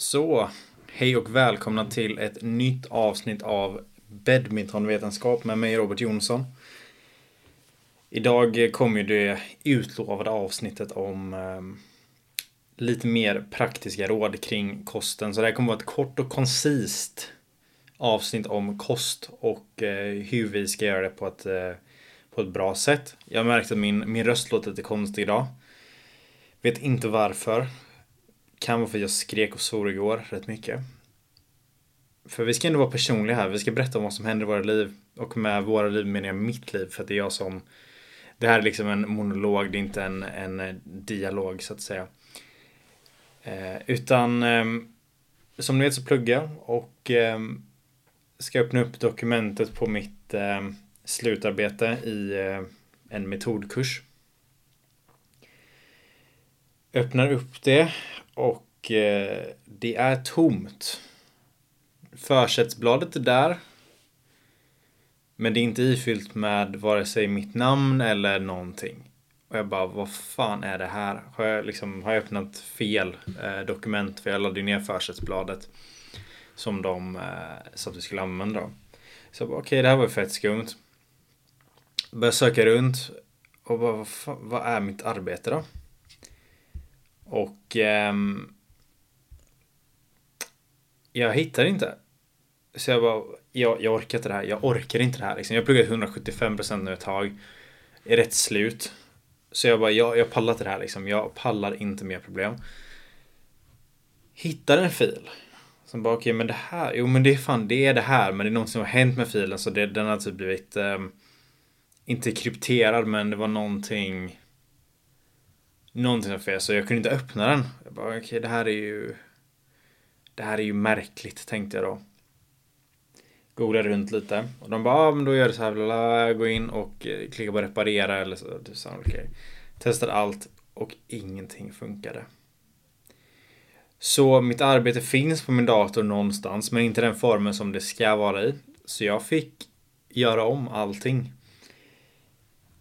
Så, hej och välkomna till ett nytt avsnitt av Badmintonvetenskap med mig Robert Jonsson. Idag kommer det utlovade avsnittet om eh, lite mer praktiska råd kring kosten. Så det här kommer vara ett kort och koncist avsnitt om kost och eh, hur vi ska göra det på ett, eh, på ett bra sätt. Jag märkte att min, min röst låter lite konstig idag. Vet inte varför. Kan vara för att jag skrek och svor igår rätt mycket. För vi ska ändå vara personliga här. Vi ska berätta om vad som händer i våra liv. Och med våra liv menar jag mitt liv. För att det är jag som... Det här är liksom en monolog, det är inte en, en eh, dialog så att säga. Eh, utan eh, som ni vet så pluggar jag och eh, ska öppna upp dokumentet på mitt eh, slutarbete i eh, en metodkurs. Öppnar upp det och eh, det är tomt. Försättsbladet är där. Men det är inte ifyllt med vare sig mitt namn eller någonting. Och jag bara, vad fan är det här? Har jag, liksom, har jag öppnat fel eh, dokument? För jag laddade ner försättsbladet. Som de eh, sa att vi skulle använda. Så jag bara, okej, okay, det här var ju fett skumt. Började söka runt. Och bara, vad, fan, vad är mitt arbete då? Och ehm, jag hittar inte. Så jag bara, jag, jag orkar inte det här. Jag orkar inte det här. Liksom. Jag har pluggat 175% nu ett tag. Är rätt slut. Så jag bara, jag, jag pallar inte det här liksom. Jag pallar inte mer problem. Hittar en fil. Som bara, okej okay, men det här, jo men det är fan, det är det här. Men det är något som har hänt med filen. Så det, den har typ blivit, eh, inte krypterad men det var någonting. Någonting som fel. Så jag kunde inte öppna den. Jag bara, okej okay, det här är ju det här är ju märkligt, tänkte jag då. Googlade runt lite och de bara, ah, men då gör det så här, bla, gå in och eh, klicka på reparera eller så. Du sa, okay. Testade allt och ingenting funkade. Så mitt arbete finns på min dator någonstans, men inte den formen som det ska vara i. Så jag fick göra om allting.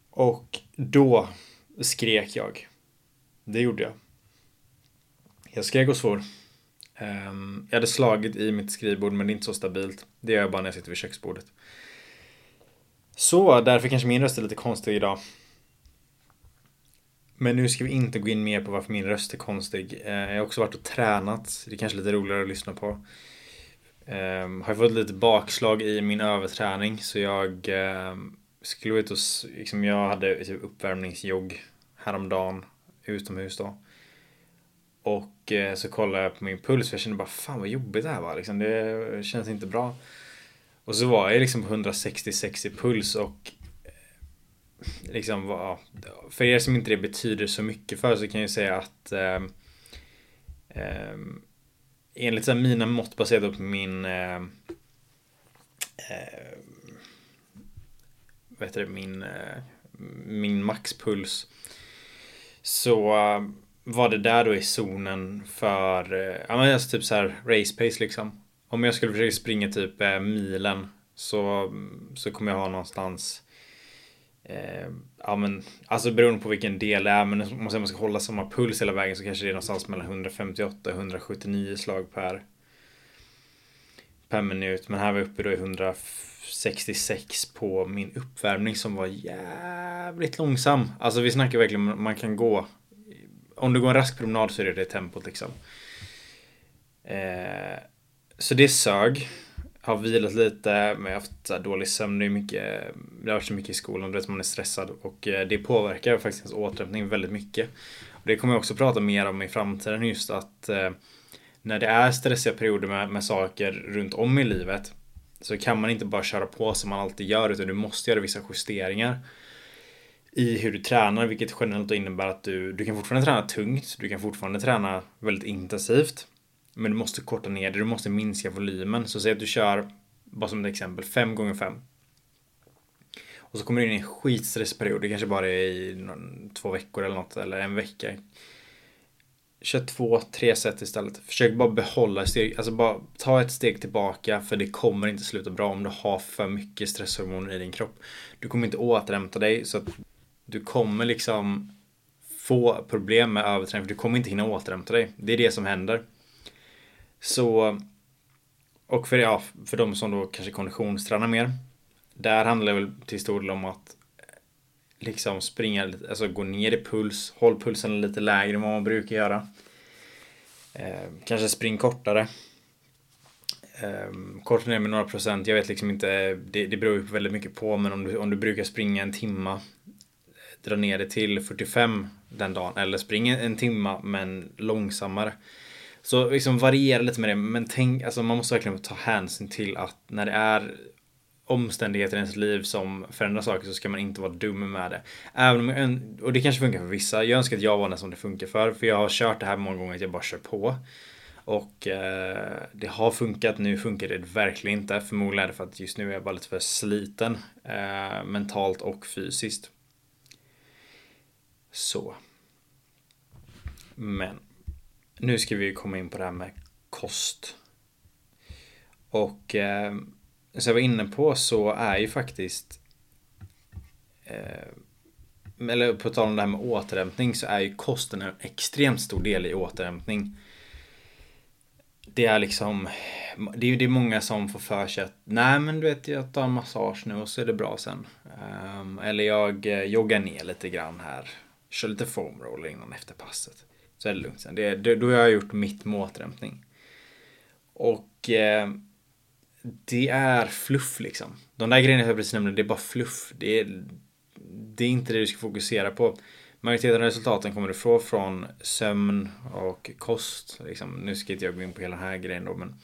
Och då skrek jag. Det gjorde jag. Jag skrek och svor. Ehm, jag hade slagit i mitt skrivbord men det är inte så stabilt. Det gör jag bara när jag sitter vid köksbordet. Så därför kanske min röst är lite konstig idag. Men nu ska vi inte gå in mer på varför min röst är konstig. Ehm, jag har också varit och tränat. Det är kanske lite roligare att lyssna på. Um, har fått lite bakslag i min överträning så jag skulle ut och liksom, jag hade typ uppvärmningsjogg häromdagen utomhus då. Och eh, så kollade jag på min puls för jag kände bara fan vad jobbigt det här var. Liksom, det känns inte bra. Och så var jag liksom 166 i puls och eh, liksom var, för er som inte det betyder så mycket för så kan jag säga att eh, eh, enligt så mina mått baserat på min eh, eh, vad heter det, min, eh, min maxpuls så eh, var det där då i zonen för, eh, ja men alltså typ så här race pace liksom. Om jag skulle försöka springa typ eh, milen så, så kommer jag ha någonstans eh, Ja men alltså beroende på vilken del det är men om man ska hålla samma puls hela vägen så kanske det är någonstans mellan 158 och 179 slag per per minut. Men här var jag uppe då i 66 på min uppvärmning som var jävligt långsam. Alltså vi snackar verkligen man kan gå om du går en rask promenad så är det det tempot liksom. Eh, så det sög. Har vilat lite, men jag har haft dålig sömn. Det, är mycket, det har varit så mycket i skolan, du vet man är stressad. Och eh, det påverkar faktiskt ens återhämtning väldigt mycket. Och det kommer jag också prata mer om i framtiden just att eh, när det är stressiga perioder med, med saker runt om i livet så kan man inte bara köra på som man alltid gör utan du måste göra vissa justeringar i hur du tränar, vilket generellt innebär att du, du kan fortfarande träna tungt, du kan fortfarande träna väldigt intensivt. Men du måste korta ner det, du måste minska volymen. Så säg att du kör, bara som ett exempel, 5 gånger 5 Och så kommer du in i en skitstressperiod, det kanske bara är i någon, två veckor eller något, eller en vecka. Kör två, tre set istället. Försök bara behålla steg, alltså bara ta ett steg tillbaka för det kommer inte sluta bra om du har för mycket stresshormoner i din kropp. Du kommer inte återhämta dig så att du kommer liksom få problem med överträning för du kommer inte hinna återhämta dig. Det är det som händer. Så och för, ja, för de som då kanske konditionstränar mer. Där handlar det väl till stor del om att liksom springa, alltså gå ner i puls, håll pulsen lite lägre än vad man brukar göra. Eh, kanske spring kortare. Eh, korta ner med några procent, jag vet liksom inte, det, det beror ju väldigt mycket på, men om du, om du brukar springa en timma, dra ner det till 45 den dagen, eller spring en timma men långsammare. Så liksom variera lite med det, men tänk, alltså man måste verkligen ta hänsyn till att när det är omständigheter i ens liv som förändrar saker så ska man inte vara dum med det. Även om jag, och det kanske funkar för vissa. Jag önskar att jag var den som det funkar för. För jag har kört det här många gånger att jag bara kör på. Och eh, det har funkat. Nu funkar det verkligen inte. Förmodligen är det för att just nu är jag bara lite för sliten. Eh, mentalt och fysiskt. Så. Men. Nu ska vi komma in på det här med kost. Och eh, som jag var inne på så är ju faktiskt eh, eller på tal om det här med återhämtning så är ju kosten en extremt stor del i återhämtning. Det är liksom Det är ju det är många som får för sig att Nej men du vet jag tar en massage nu och så är det bra sen. Um, eller jag eh, joggar ner lite grann här. Kör lite foamroller innan efter passet. Så är det lugnt sen. Det, det, då har jag gjort mitt med återhämtning. Och eh, det är fluff liksom. De där grejerna jag precis nämnde, det är bara fluff. Det är, det är inte det du ska fokusera på. Majoriteten av resultaten kommer du få från sömn och kost. Liksom. Nu ska inte jag gå in på hela den här grejen då, men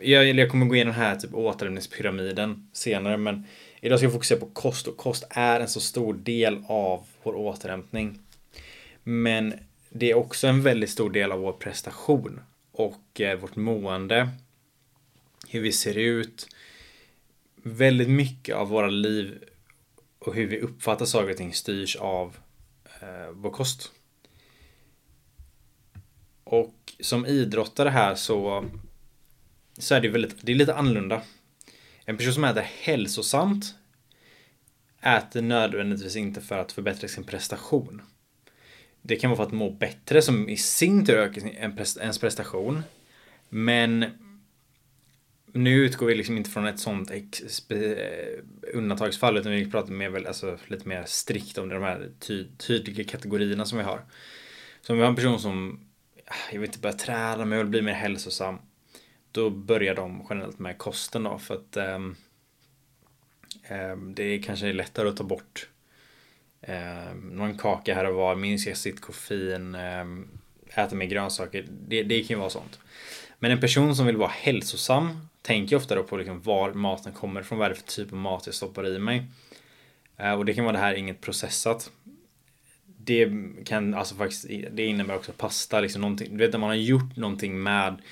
jag, jag kommer gå igenom den här typ återhämtningspyramiden senare, men idag ska jag fokusera på kost och kost är en så stor del av vår återhämtning. Men det är också en väldigt stor del av vår prestation och eh, vårt mående hur vi ser ut. Väldigt mycket av våra liv och hur vi uppfattar saker och ting styrs av eh, vår kost. Och som idrottare här så, så är det väldigt, det är lite annorlunda. En person som äter hälsosamt äter nödvändigtvis inte för att förbättra sin prestation. Det kan vara för att må bättre som i sin tur ökar ens prestation. Men nu utgår vi liksom inte från ett sånt eh, undantagsfall utan vi pratar mer väl, alltså, lite mer strikt om de här ty tydliga kategorierna som vi har. Så om vi har en person som, ah, jag vill inte börja träna men jag vill bli mer hälsosam. Då börjar de generellt med kosten då för att um, um, det är kanske lättare att ta bort um, någon kaka här och var, minska sitt koffein, um, äta mer grönsaker. Det, det kan ju vara sånt. Men en person som vill vara hälsosam tänker ofta då på liksom var maten kommer från, vad är det för typ av mat jag stoppar i mig. Eh, och det kan vara det här inget processat. Det kan alltså faktiskt, det innebär också pasta, liksom någonting. Du vet när man har gjort någonting med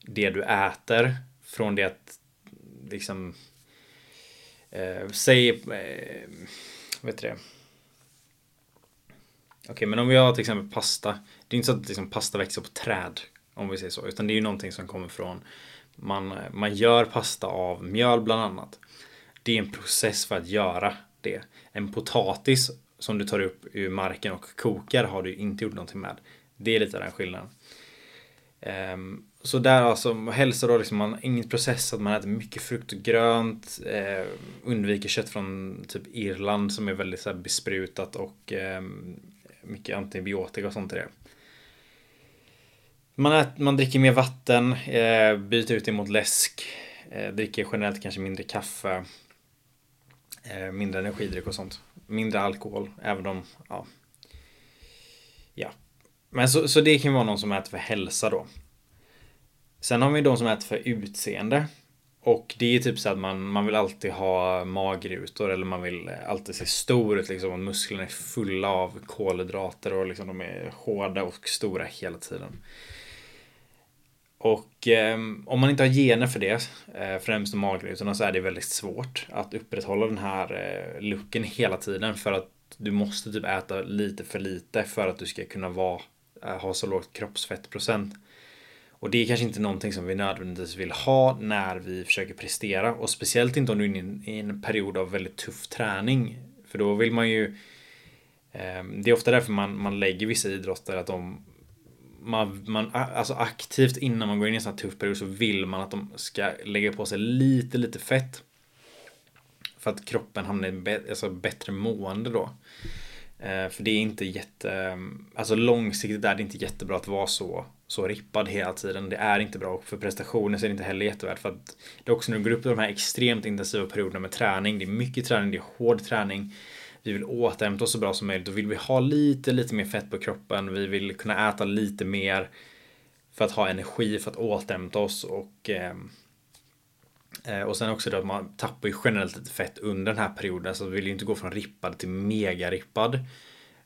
det du äter från det att liksom eh, säg eh, vet du det? Okej, okay, men om vi har till exempel pasta. Det är inte så att liksom, pasta växer på träd om vi säger så, utan det är ju någonting som kommer från man, man gör pasta av mjöl bland annat. Det är en process för att göra det. En potatis som du tar upp ur marken och kokar har du inte gjort någonting med. Det är lite den skillnaden. Um, så där alltså, hälsa då liksom man inget processat, man äter mycket frukt och grönt. Eh, undviker kött från typ Irland som är väldigt så här, besprutat och eh, mycket antibiotika och sånt i det. Man, äter, man dricker mer vatten, eh, byter ut det mot läsk, eh, dricker generellt kanske mindre kaffe, eh, mindre energidryck och sånt. Mindre alkohol, även om, ja. Ja. Men så, så det kan vara någon som äter för hälsa då. Sen har vi de som äter för utseende. Och det är typ så att man, man vill alltid ha magrutor eller man vill alltid se stor ut liksom. Och musklerna är fulla av kolhydrater och liksom de är hårda och stora hela tiden. Och eh, om man inte har gener för det, eh, främst magrutorna, så är det väldigt svårt att upprätthålla den här eh, looken hela tiden. För att du måste typ äta lite för lite för att du ska kunna vara, eh, ha så lågt kroppsfettprocent. Och det är kanske inte någonting som vi nödvändigtvis vill ha när vi försöker prestera. Och speciellt inte om du är inne i en period av väldigt tuff träning. För då vill man ju... Eh, det är ofta därför man, man lägger vissa idrotter att de man, man, alltså aktivt innan man går in i en sån här tuff period så vill man att de ska lägga på sig lite, lite fett. För att kroppen hamnar i be, alltså bättre mående då. Eh, för det är inte jätte, eh, alltså långsiktigt är det inte jättebra att vara så, så rippad hela tiden. Det är inte bra och för prestationer så är det inte heller jättevärt för att det är också när du går upp i de här extremt intensiva perioderna med träning. Det är mycket träning, det är hård träning. Vi vill återhämta oss så bra som möjligt. Då vill vi ha lite, lite mer fett på kroppen. Vi vill kunna äta lite mer för att ha energi för att återhämta oss och eh, eh och sen också då att man tappar ju generellt lite fett under den här perioden så vi vill ju inte gå från rippad till mega rippad.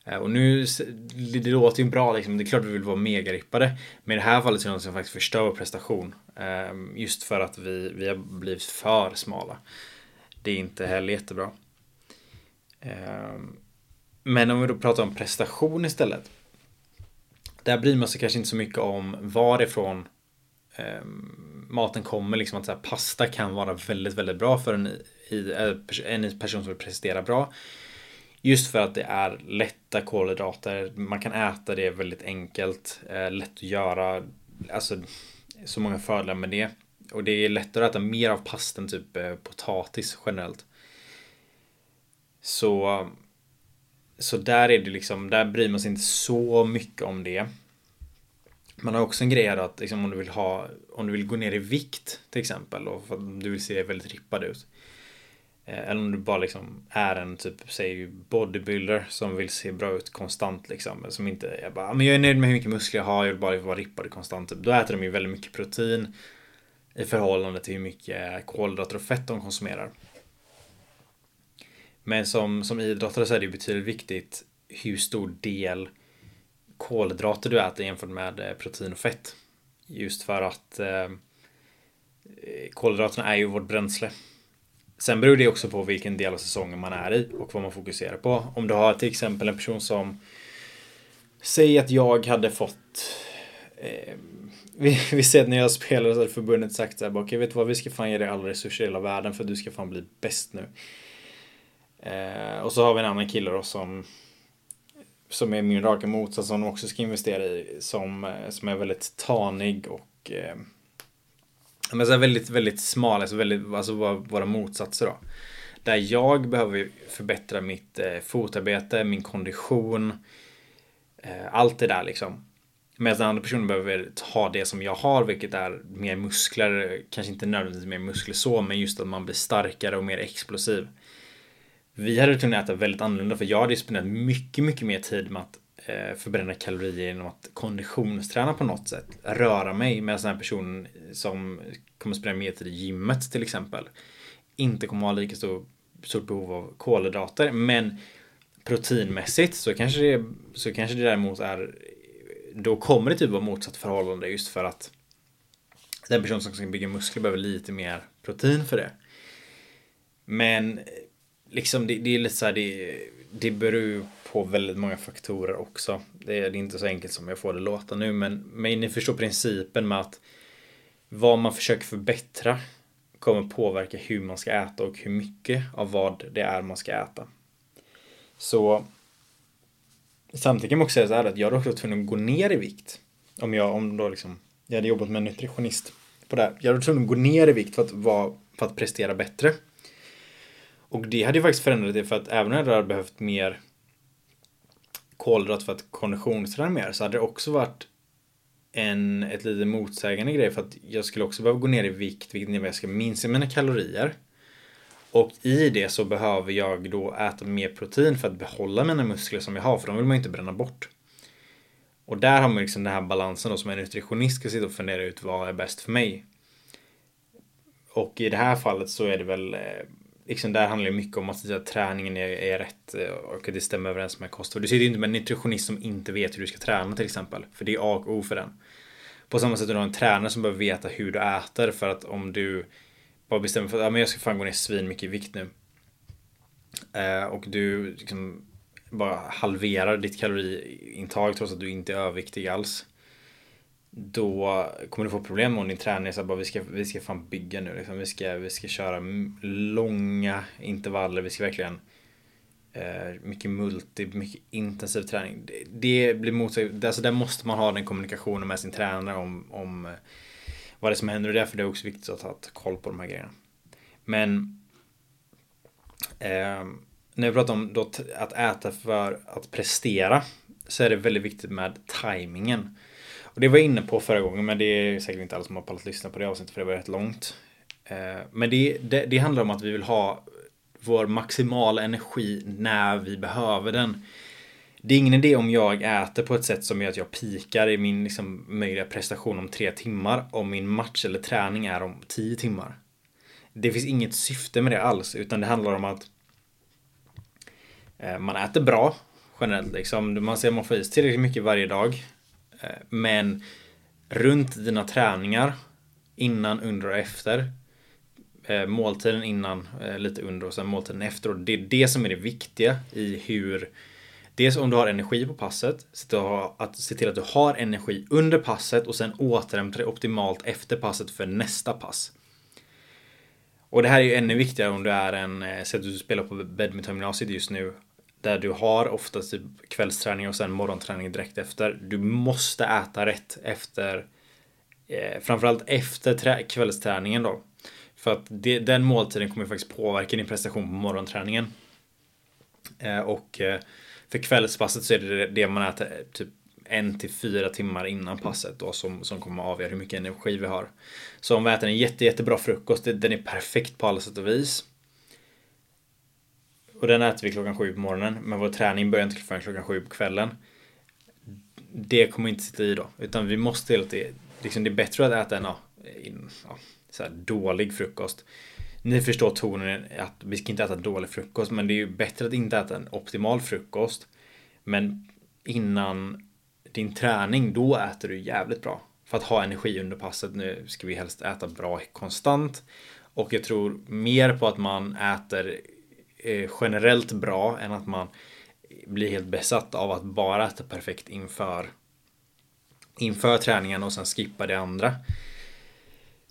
Eh, och nu, det låter ju bra liksom, det är klart vi vill vara mega rippade, Men i det här fallet så är det något som faktiskt förstör vår prestation. Eh, just för att vi, vi har blivit för smala. Det är inte heller jättebra. Ehm, men om vi då pratar om prestation istället. Där bryr man sig kanske inte så mycket om varifrån ehm, maten kommer. Liksom att så här, pasta kan vara väldigt, väldigt bra för en, eh, en person som vill prestera bra. Just för att det är lätta kolhydrater. Man kan äta det väldigt enkelt. Eh, lätt att göra. Alltså så många fördelar med det. Och det är lättare att äta mer av pasta än typ eh, potatis generellt. Så, så där är det liksom, där bryr man sig inte så mycket om det. Man har också en grej att liksom, om du vill ha, om du vill gå ner i vikt till exempel och du vill se väldigt rippad ut. Eh, eller om du bara liksom är en typ, säg bodybuilder som vill se bra ut konstant liksom. Som inte, jag bara, ah, men jag är nöjd med hur mycket muskler jag har, jag vill bara vara rippad konstant. Typ. Då äter de ju väldigt mycket protein i förhållande till hur mycket kolhydrater och fett de konsumerar. Men som, som idrottare så är det ju betydligt viktigt hur stor del kolhydrater du äter jämfört med eh, protein och fett. Just för att eh, eh, kolhydraterna är ju vårt bränsle. Sen beror det också på vilken del av säsongen man är i och vad man fokuserar på. Om du har till exempel en person som Säg att jag hade fått eh, vi, vi ser att när jag spelar så hade förbundet sagt så här, okej vet du vad, vi ska fan ge dig alla resurser i hela världen för att du ska fan bli bäst nu. Eh, och så har vi en annan kille då som som är min raka motsats som de också ska investera i. Som, eh, som är väldigt tanig och eh, men så väldigt, väldigt smal, alltså, väldigt, alltså våra, våra motsatser då. Där jag behöver förbättra mitt eh, fotarbete, min kondition, eh, allt det där liksom. Medan den andra personen behöver ha det som jag har, vilket är mer muskler, kanske inte nödvändigtvis mer muskler så, men just att man blir starkare och mer explosiv. Vi hade kunnat äta väldigt annorlunda för jag hade spenderat mycket, mycket mer tid med att eh, förbränna kalorier genom att konditionsträna på något sätt. Röra mig med en sån här person som kommer spendera mer tid i gymmet till exempel. Inte kommer ha lika stor, stort behov av kolhydrater men proteinmässigt så kanske det, så kanske det däremot är då kommer det typ vara motsatt förhållande just för att den person som ska bygga muskler behöver lite mer protein för det. Men liksom det, det är lite så här, det, det beror på väldigt många faktorer också. Det är inte så enkelt som jag får det låta nu men, men ni förstår principen med att vad man försöker förbättra kommer påverka hur man ska äta och hur mycket av vad det är man ska äta. Så samtidigt kan man också säga så här att jag hade också tvungen att gå ner i vikt. Om jag, om då liksom, jag hade jobbat med en nutritionist på det här. Jag hade tvungen att gå ner i vikt för att, vara, för att prestera bättre. Och det hade ju faktiskt förändrat det för att även om jag hade behövt mer kolhydrat för att konditionsträna mer så hade det också varit en, ett lite motsägande grej för att jag skulle också behöva gå ner i vikt vilket innebär att jag ska minska mina kalorier. Och i det så behöver jag då äta mer protein för att behålla mina muskler som jag har för de vill man ju inte bränna bort. Och där har man liksom den här balansen då som en nutritionist ska sitta och fundera ut vad är bäst för mig. Och i det här fallet så är det väl eh, liksom där handlar det mycket om att, att träningen är, är rätt eh, och att det stämmer överens med kost. Du sitter ju inte med en nutritionist som inte vet hur du ska träna till exempel. För det är A och O för den. På samma sätt du har en tränare som behöver veta hur du äter för att om du bara bestämmer för att ja, men jag ska fan gå ner svin mycket i vikt nu. Eh, och du liksom bara halverar ditt kaloriintag trots att du inte är överviktig alls då kommer du få problem om din träning. Så bara, vi, ska, vi ska fan bygga nu. Liksom. Vi, ska, vi ska köra långa intervaller. Vi ska verkligen Eh, mycket multi, mycket intensiv träning. Det, det blir motsägelsefullt. Alltså där måste man ha den kommunikationen med sin tränare om, om eh, vad det är som händer och därför är det också viktigt att ha koll på de här grejerna. Men eh, när vi pratar om då att äta för att prestera så är det väldigt viktigt med tajmingen. Och det var jag inne på förra gången men det är säkert inte alla som har pallat lyssna på det avsnittet för det var rätt långt. Eh, men det, det, det handlar om att vi vill ha vår maximala energi när vi behöver den. Det är ingen idé om jag äter på ett sätt som gör att jag pikar i min liksom, möjliga prestation om tre timmar om min match eller träning är om tio timmar. Det finns inget syfte med det alls utan det handlar om att eh, man äter bra generellt liksom. Man ser att man får i sig tillräckligt mycket varje dag. Eh, men runt dina träningar innan, under och efter eh, måltiden innan, eh, lite under och sen måltiden efter. Och det är det som är det viktiga i hur Dels om du har energi på passet, se till att, se till att du har energi under passet och sen återhämta dig optimalt efter passet för nästa pass. Och det här är ju ännu viktigare om du är en, säg att du spelar på badmintongymnasiet just nu, där du har oftast typ kvällsträning och sen morgonträning direkt efter. Du måste äta rätt efter, eh, framförallt efter kvällsträningen då. För att det, den måltiden kommer faktiskt påverka din prestation på morgonträningen. Eh, och eh, för kvällspasset så är det det man äter eh, typ en till fyra timmar innan passet då som, som kommer att avgöra hur mycket energi vi har. Så om vi äter en jätte, jättebra frukost, den är perfekt på alla sätt och vis. Och den äter vi klockan sju på morgonen, men vår träning börjar inte förrän klockan sju på kvällen. Det kommer inte sitta i då, utan vi måste hela tiden, liksom det är bättre att äta en, ja, ja, så dålig frukost. Ni förstår tonen att vi ska inte äta dålig frukost, men det är ju bättre att inte äta en optimal frukost. Men innan din träning, då äter du jävligt bra. För att ha energi under passet. Nu ska vi helst äta bra konstant. Och jag tror mer på att man äter Eh, generellt bra än att man blir helt besatt av att bara äta perfekt inför inför träningen och sen skippa det andra.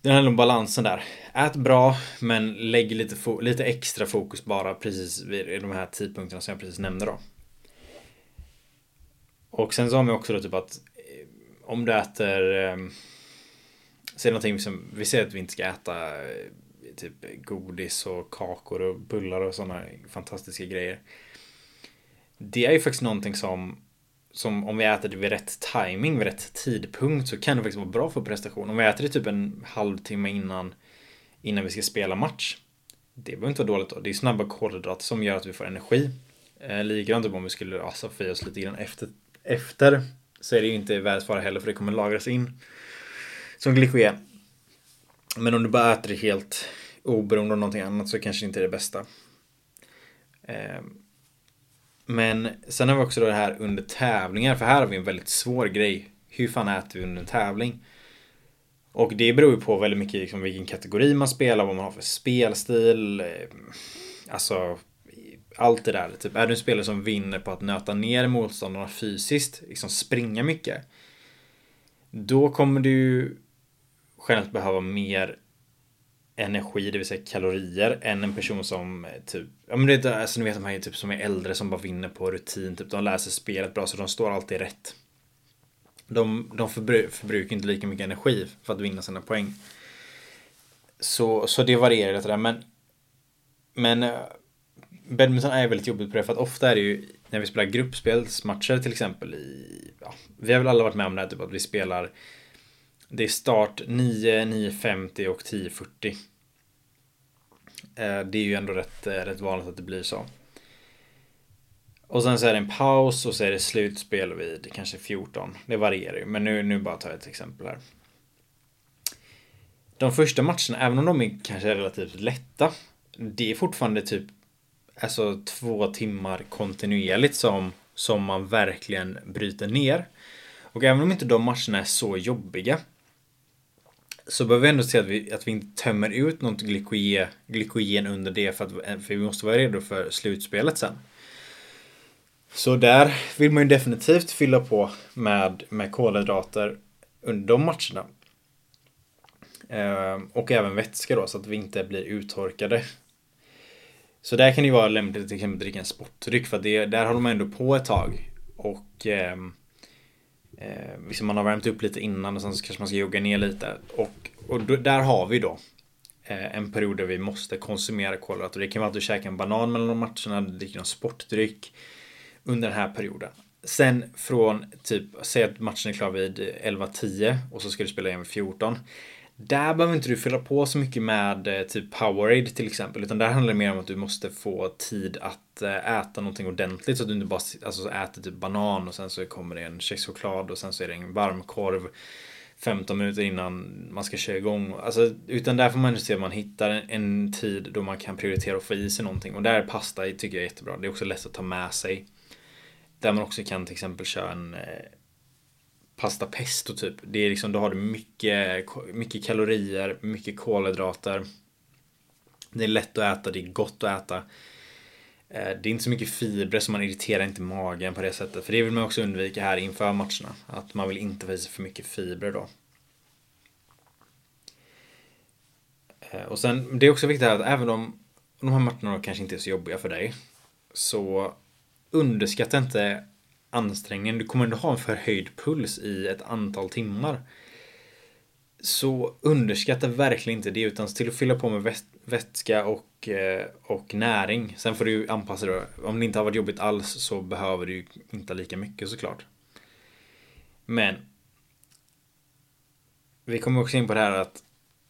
Det handlar om balansen där. Ät bra, men lägg lite, lite extra fokus bara precis vid de här tidpunkterna som jag precis nämnde då. Och sen så har också då typ att eh, om du äter eh, Säg någonting som, vi säger att vi inte ska äta eh, typ godis och kakor och bullar och sådana fantastiska grejer. Det är ju faktiskt någonting som som om vi äter det vid rätt timing, vid rätt tidpunkt så kan det faktiskt vara bra för prestation. Om vi äter det typ en halvtimme innan, innan vi ska spela match. Det behöver inte vara dåligt då. Det är snabba kolhydrater som gör att vi får energi. Eh, likadant typ om vi skulle alltså, få oss lite grann efter, efter så är det ju inte världens fara heller för det kommer lagras in som glykogen. Men om du bara äter det helt oberoende av någonting annat så kanske det inte är det bästa. Ehm, men sen har vi också då det här under tävlingar, för här har vi en väldigt svår grej. Hur fan äter vi under en tävling? Och det beror ju på väldigt mycket liksom vilken kategori man spelar, vad man har för spelstil. Eh, alltså, allt det där. Typ, är du en spelare som vinner på att nöta ner motståndarna fysiskt, liksom springa mycket. Då kommer du generellt behöva mer energi, det vill säga kalorier, än en person som eh, typ, ja men det är, alltså ni vet de här typ som är äldre som bara vinner på rutin, typ de läser spelet bra så de står alltid rätt. De, de förbru förbrukar inte lika mycket energi för att vinna sina poäng. Så, så det varierar lite där, men men eh, badminton är väldigt jobbigt på det för att ofta är det ju när vi spelar gruppspelsmatcher till exempel i, ja, vi har väl alla varit med om det här, typ att vi spelar det är start 9, 9.50 och 10.40. Eh, det är ju ändå rätt, eh, rätt vanligt att det blir så. Och sen så är det en paus och så är det slutspel vid kanske 14. Det varierar ju, men nu, nu bara tar jag ett exempel här. De första matcherna, även om de är kanske relativt lätta, det är fortfarande typ alltså två timmar kontinuerligt som, som man verkligen bryter ner. Och även om inte de matcherna är så jobbiga så behöver vi ändå se att vi, att vi inte tömmer ut något glykogen, glykogen under det för att för vi måste vara redo för slutspelet sen. Så där vill man ju definitivt fylla på med, med kolhydrater under de matcherna. Ehm, och även vätska då så att vi inte blir uttorkade. Så där kan det ju vara lämpligt att till exempel dricka en sportdryck för att det, där håller man ändå på ett tag. Och ehm, eh, liksom man har värmt upp lite innan och sen så kanske man ska jogga ner lite. Och, och då, där har vi då eh, en period där vi måste konsumera kolhydrater. Det kan vara att du käkar en banan mellan de matcherna, du dricker någon sportdryck under den här perioden. Sen från typ, säg att matchen är klar vid 11.10 och så ska du spela igen vid 14. Där behöver inte du fylla på så mycket med eh, typ Powerade till exempel. Utan där handlar det mer om att du måste få tid att eh, äta någonting ordentligt. Så att du inte bara alltså, äter typ banan och sen så kommer det en kexchoklad och sen så är det en varmkorv 15 minuter innan man ska köra igång. Alltså, utan där får man se att man hittar en tid då man kan prioritera att få i sig någonting. Och där är pasta tycker jag är jättebra. Det är också lätt att ta med sig. Där man också kan till exempel köra en eh, pasta pesto typ. Det är liksom, då har du mycket, mycket kalorier, mycket kolhydrater. Det är lätt att äta, det är gott att äta. Eh, det är inte så mycket fibrer så man irriterar inte magen på det sättet. För det vill man också undvika här inför matcherna. Att man vill inte få i sig för mycket fibrer då. Eh, och sen, det är också viktigt att även om de här matcherna kanske inte är så jobbiga för dig. Så underskatta inte ansträngningen. Du kommer ändå ha en förhöjd puls i ett antal timmar. Så underskatta verkligen inte det utan till att fylla på med vätska och, eh, och näring. Sen får du anpassa dig. Om det inte har varit jobbigt alls så behöver du inte lika mycket såklart. Men vi kommer också in på det här att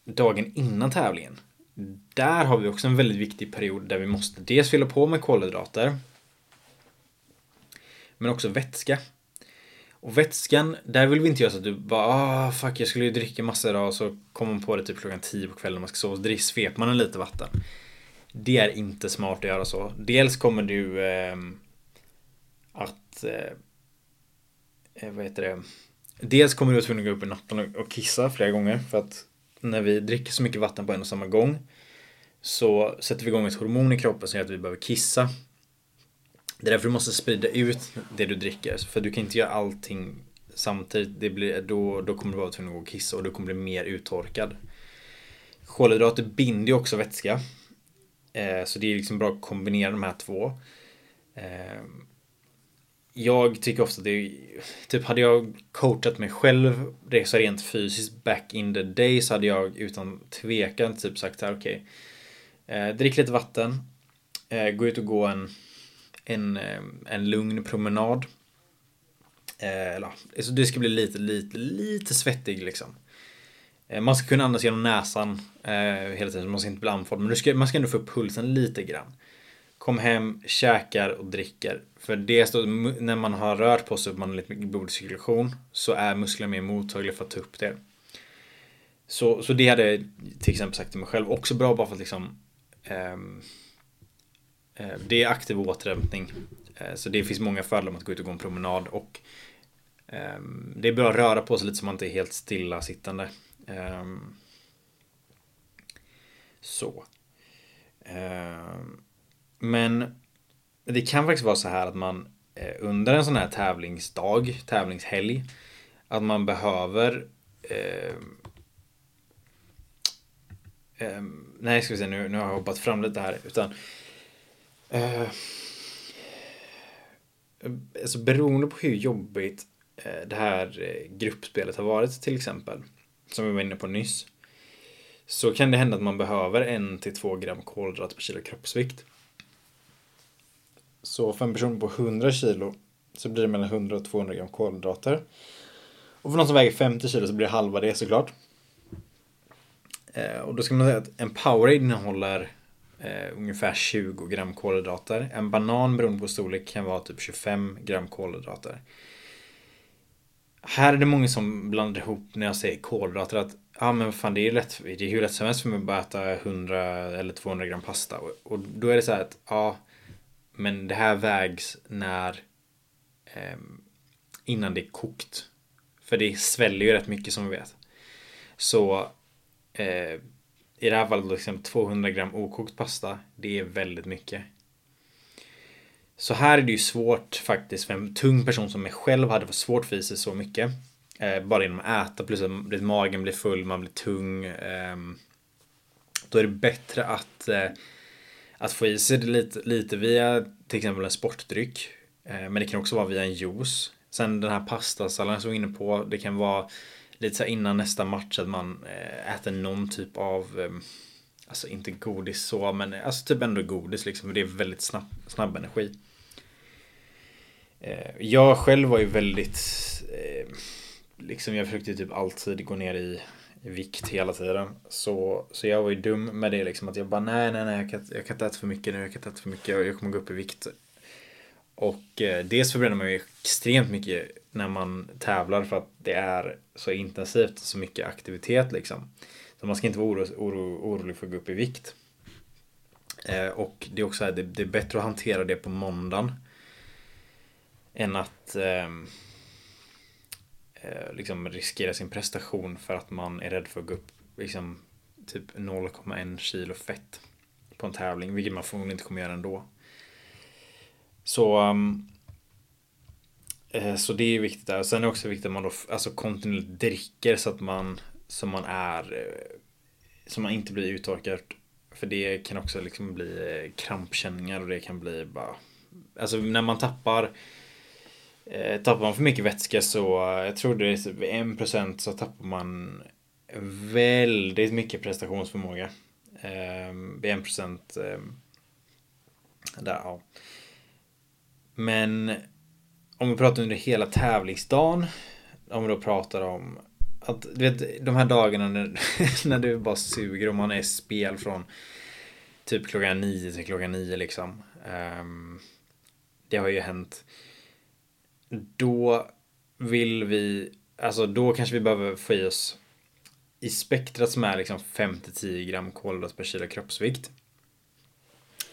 dagen innan tävlingen. Där har vi också en väldigt viktig period där vi måste dels fylla på med kolhydrater men också vätska. Och vätskan, där vill vi inte göra så att du bara ah, fuck jag skulle ju dricka massa idag och så kommer man på det typ klockan 10 på kvällen när man ska sova. Så sveper man en lite vatten. Det är inte smart att göra så. Dels kommer du ehm, eh, att eh, vad heter det? Dels kommer du att tvungen att gå upp i natten och kissa flera gånger för att när vi dricker så mycket vatten på en och samma gång så sätter vi igång ett hormon i kroppen som gör att vi behöver kissa det är därför du måste sprida ut det du dricker. För du kan inte göra allting samtidigt. Det blir, då, då kommer du vara tvungen att gå och kissa och du kommer bli mer uttorkad. Kolhydrater binder ju också vätska. Eh, så det är liksom bra att kombinera de här två. Eh, jag tycker ofta att det är, typ hade jag coachat mig själv resa rent fysiskt back in the day så hade jag utan tvekan typ sagt här okej. Okay, eh, drick lite vatten. Eh, gå ut och gå en en, eh, en lugn promenad. Eh, eller, alltså det ska bli lite, lite, lite svettig liksom. Eh, man ska kunna andas genom näsan eh, hela tiden, man ska inte bli andfådd. Men ska, man ska ändå få upp pulsen lite grann. Kom hem, käkar och dricker. För det då, när man har rört på sig och man har lite mycket blodcirkulation så är musklerna mer mottagliga för att ta upp det. Så, så det hade jag till exempel sagt till mig själv. Också bra bara för att liksom Eh, Eh, det är aktiv återhämtning. Eh, så det finns många fördelar med att gå ut och gå en promenad och ehm, det är bra att röra på sig lite så man inte är helt stilla sittande. Ehm, så. Ehm, men det kan faktiskt vara så här att man eh, under en sån här tävlingsdag, tävlingshelg, att man behöver nej, ska vi se, nu, nu har jag hoppat fram lite här. Utan Eh, alltså beroende på hur jobbigt eh, det här eh, gruppspelet har varit till exempel, som vi var inne på nyss, så kan det hända att man behöver en till två gram kolhydrater per kilo kroppsvikt. Så för en person på 100 kilo så blir det mellan 100 och 200 gram kolhydrater. Och för någon som väger 50 kilo så blir det halva det såklart. Eh, och då ska man säga att en Powerade innehåller eh, ungefär 20 gram kolhydrater. En banan beroende på storlek kan vara typ 25 gram kolhydrater. Här är det många som blandar ihop när jag säger kolhydrater att ja ah, men fan det är lätt, det är hur lätt som helst för mig att bara äta 100 eller 200 gram pasta. Och, och då är det så här att ja, men det här vägs när eh, innan det är kokt. För det sväller ju rätt mycket som vi vet. Så eh, i det här fallet liksom 200 gram okokt pasta. Det är väldigt mycket. Så här är det ju svårt faktiskt för en tung person som mig själv hade för svårt för i sig så mycket. Eh, bara genom att äta plus att magen blir full, man blir tung. Eh, då är det bättre att, eh, att få i sig det lite, lite via till exempel en sportdryck. Eh, men det kan också vara via en juice. Sen den här pastasalladen som jag var inne på. Det kan vara lite så innan nästa match att man eh, äter någon typ av ehm, Alltså inte godis så men eh, alltså typ ändå godis liksom för det är väldigt snabb, snabb energi. Eh, jag själv var ju väldigt Liksom jag försökte typ alltid gå ner i, i vikt hela tiden. Så, så jag var ju dum med det liksom att jag bara nej nej nej jag kan, jag kan inte äta för mycket nu, jag kan inte äta för mycket och jag kommer gå upp i vikt. Och eh, dels förbränner man ju extremt mycket när man tävlar för att det är så intensivt, så mycket aktivitet liksom. Så man ska inte vara oro, oro, orolig för att gå upp i vikt. Eh, och det är också här, det, det, är bättre att hantera det på måndagen. Än att eh, eh liksom riskera sin prestation för att man är rädd för att gå upp liksom typ 0,1 kilo fett på en tävling, vilket man förmodligen inte kommer göra ändå. Så um, eh, så det är viktigt där. Sen är det också viktigt att man då alltså kontinuerligt dricker så att man så man är eh, så man inte blir uttorkad. För det kan också liksom bli eh, krampkänningar och det kan bli bara Alltså när man tappar Tappar man för mycket vätska så jag tror det är typ 1% så tappar man väldigt mycket prestationsförmåga. Ehm, Vid 1% ehm, där, ja. Men om vi pratar under hela tävlingsdagen. Om vi då pratar om att du vet de här dagarna när, när du bara suger och man är spel från typ klockan nio till klockan nio liksom. Um, det har ju hänt. Då vill vi, alltså då kanske vi behöver få i oss i spektrat som är liksom 5-10 gram kolhydrat per kilo kroppsvikt.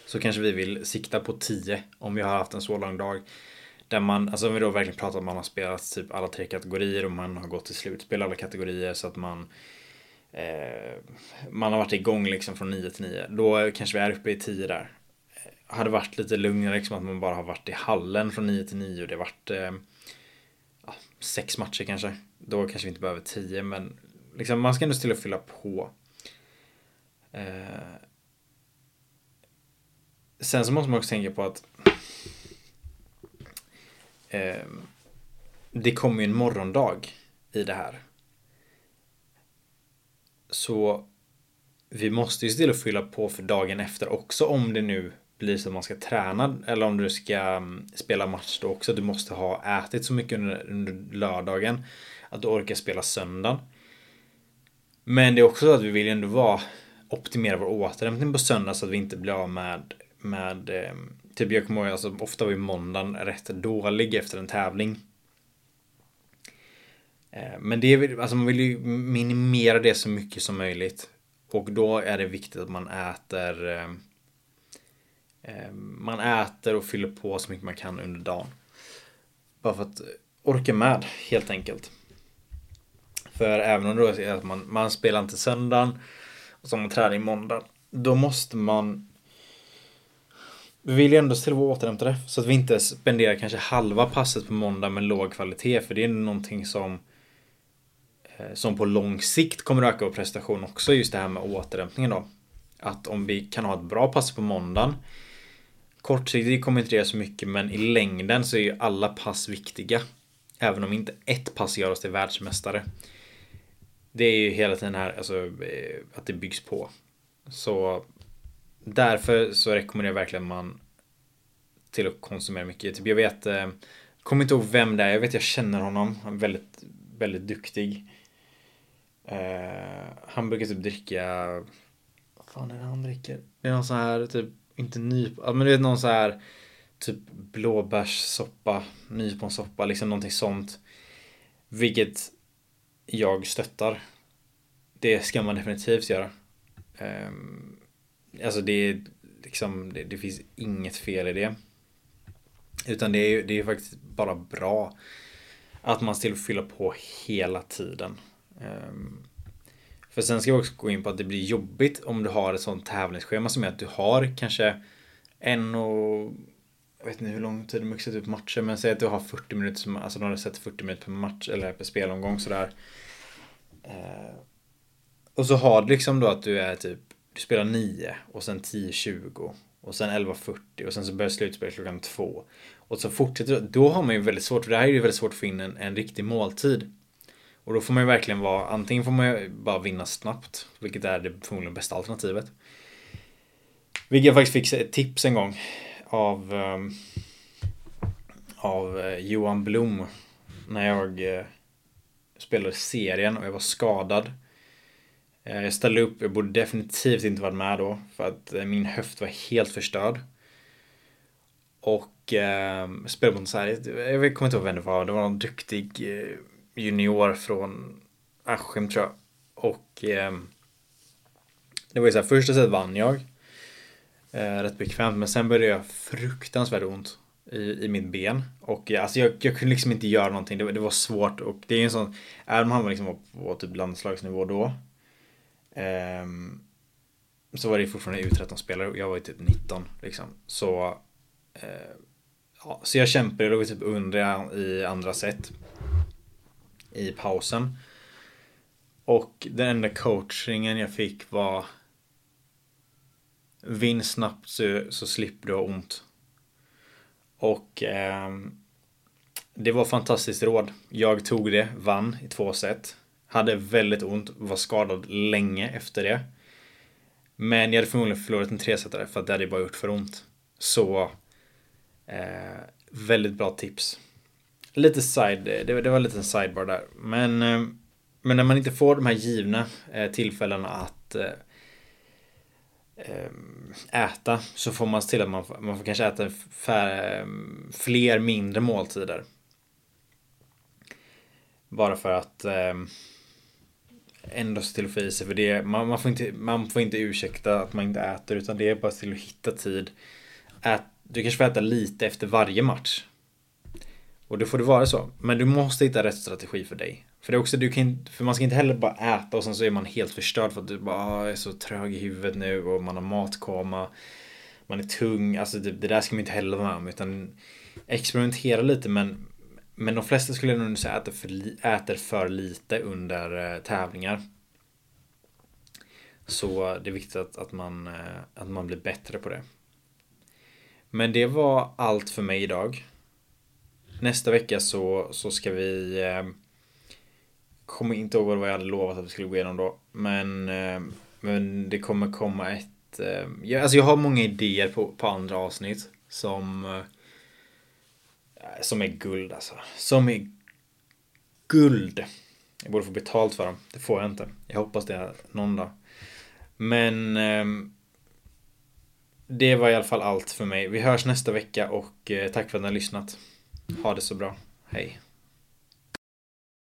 Så kanske vi vill sikta på 10 om vi har haft en så lång dag. Där man, alltså om vi då verkligen pratar om att man har spelat typ alla tre kategorier och man har gått till slutspel alla kategorier så att man eh, Man har varit igång liksom från 9 till 9. Då kanske vi är uppe i 10 där. Hade varit lite lugnare liksom att man bara har varit i hallen från 9 till 9 och det har varit eh, ja, sex matcher kanske. Då kanske vi inte behöver 10 men liksom man ska ändå stilla och fylla på. Eh, sen så måste man också tänka på att eh, det kommer ju en morgondag i det här. Så vi måste ju se till att fylla på för dagen efter också om det nu blir så att man ska träna eller om du ska mm, spela match då också. Du måste ha ätit så mycket under, under lördagen att du orkar spela söndagen. Men det är också så att vi vill ju ändå vara optimera vår återhämtning på söndag så att vi inte blir av med, med eh, Typ jag kommer ihåg, alltså, ofta var ju måndagen rätt dålig efter en tävling. Eh, men det är, alltså man vill ju minimera det så mycket som möjligt. Och då är det viktigt att man äter eh, Man äter och fyller på så mycket man kan under dagen. Bara för att orka med helt enkelt. För även om det är att man, man spelar inte söndagen och så har man träning måndag. Då måste man vi vill ju ändå till vara återhämtade. Så att vi inte spenderar kanske halva passet på måndag med låg kvalitet. För det är någonting som eh, som på lång sikt kommer öka vår prestation också. Just det här med återhämtningen då. Att om vi kan ha ett bra pass på måndagen. Kortsiktigt kommer inte det så mycket men i längden så är ju alla pass viktiga. Även om inte ett pass gör oss till världsmästare. Det är ju hela tiden här alltså, eh, att det byggs på. Så därför så rekommenderar jag verkligen man till att konsumera mycket. Typ jag vet, eh, kommer inte ihåg vem det är, jag vet jag känner honom. Han är väldigt, väldigt duktig. Eh, han brukar typ dricka, vad fan är det han dricker? Det är någon sån här typ, inte nyp, men du vet någon sån här typ blåbärssoppa, nyponsoppa, liksom någonting sånt. Vilket jag stöttar. Det ska man definitivt göra. Um, Alltså det är liksom, det, det, finns inget fel i det. Utan det är det är faktiskt bara bra att man still fyller på hela tiden. Um, för sen ska vi också gå in på att det blir jobbigt om du har ett sånt tävlingsschema som är att du har kanske en och jag vet inte hur lång tid de mixat ut matcher men säg att du har 40 minuter, alltså de har sett 40 minuter per match eller per spelomgång sådär. Uh, och så har du liksom då att du är typ du spelar 9 och sen 10-20 Och sen 11.40 och sen så börjar slutspelet klockan 2. Och så fortsätter det. Då har man ju väldigt svårt, för det här är ju väldigt svårt att få in en, en riktig måltid. Och då får man ju verkligen vara, antingen får man ju bara vinna snabbt, vilket är det förmodligen bästa alternativet. Vilket jag faktiskt fick ett tips en gång av, um, av eh, Johan Blom. När jag uh, spelade serien och jag var skadad. Eh, jag ställde upp, jag borde definitivt inte varit med då. För att eh, min höft var helt förstörd. Och eh, spelade mot så här, jag kommer inte ihåg vem det var, det var någon duktig eh, junior från Askim tror jag. Och eh, det var ju så här, första set vann jag. Eh, rätt bekvämt, men sen började jag fruktansvärt ont i, i mitt ben. Och eh, alltså jag, jag kunde liksom inte göra någonting, det, det var svårt och det är en sån, även om han var liksom på, på typ landslagsnivå då. Ehm, så var det fortfarande U13-spelare och jag var ju typ 19 liksom. Så eh, Ja, så jag kämpade, jag låg typ under i andra set i pausen. Och den enda coachingen jag fick var Vinn snabbt så, så slipper du ha ont. Och eh, det var fantastiskt råd. Jag tog det, vann i två set. Hade väldigt ont, var skadad länge efter det. Men jag hade förmodligen förlorat en tresetare för att det hade bara gjort för ont. Så eh, väldigt bra tips lite side, eh, det, det var en liten sidebar där. Men, eh, men när man inte får de här givna eh, tillfällena att eh, eh äta så får man se till att man, man får kanske äta fär, eh, fler mindre måltider. Bara för att ändå se till att få i sig. För det, man, man, får inte, man får inte ursäkta att man inte äter utan det är bara till att hitta tid. Ät, du kanske får äta lite efter varje match. Och då får det vara så. Men du måste hitta rätt strategi för dig. För det är också, du kan för man ska inte heller bara äta och sen så är man helt förstörd för att du bara ah, är så trög i huvudet nu och man har matkoma. Man är tung, alltså det, det där ska man inte heller vara med om utan experimentera lite men men de flesta skulle jag nog säga äter för, äter för lite under eh, tävlingar. Så det är viktigt att, att, man, eh, att man blir bättre på det. Men det var allt för mig idag. Nästa vecka så, så ska vi eh, Kommer inte ihåg vad jag hade lovat att vi skulle gå igenom då. Men, eh, men det kommer komma ett eh, jag, Alltså jag har många idéer på, på andra avsnitt. Som eh, som är guld alltså. Som är Guld. Jag borde få betalt för dem. Det får jag inte. Jag hoppas det någon dag. Men eh, det var i alla fall allt för mig. Vi hörs nästa vecka och eh, tack för att ni har lyssnat. Ha det så bra. Hej.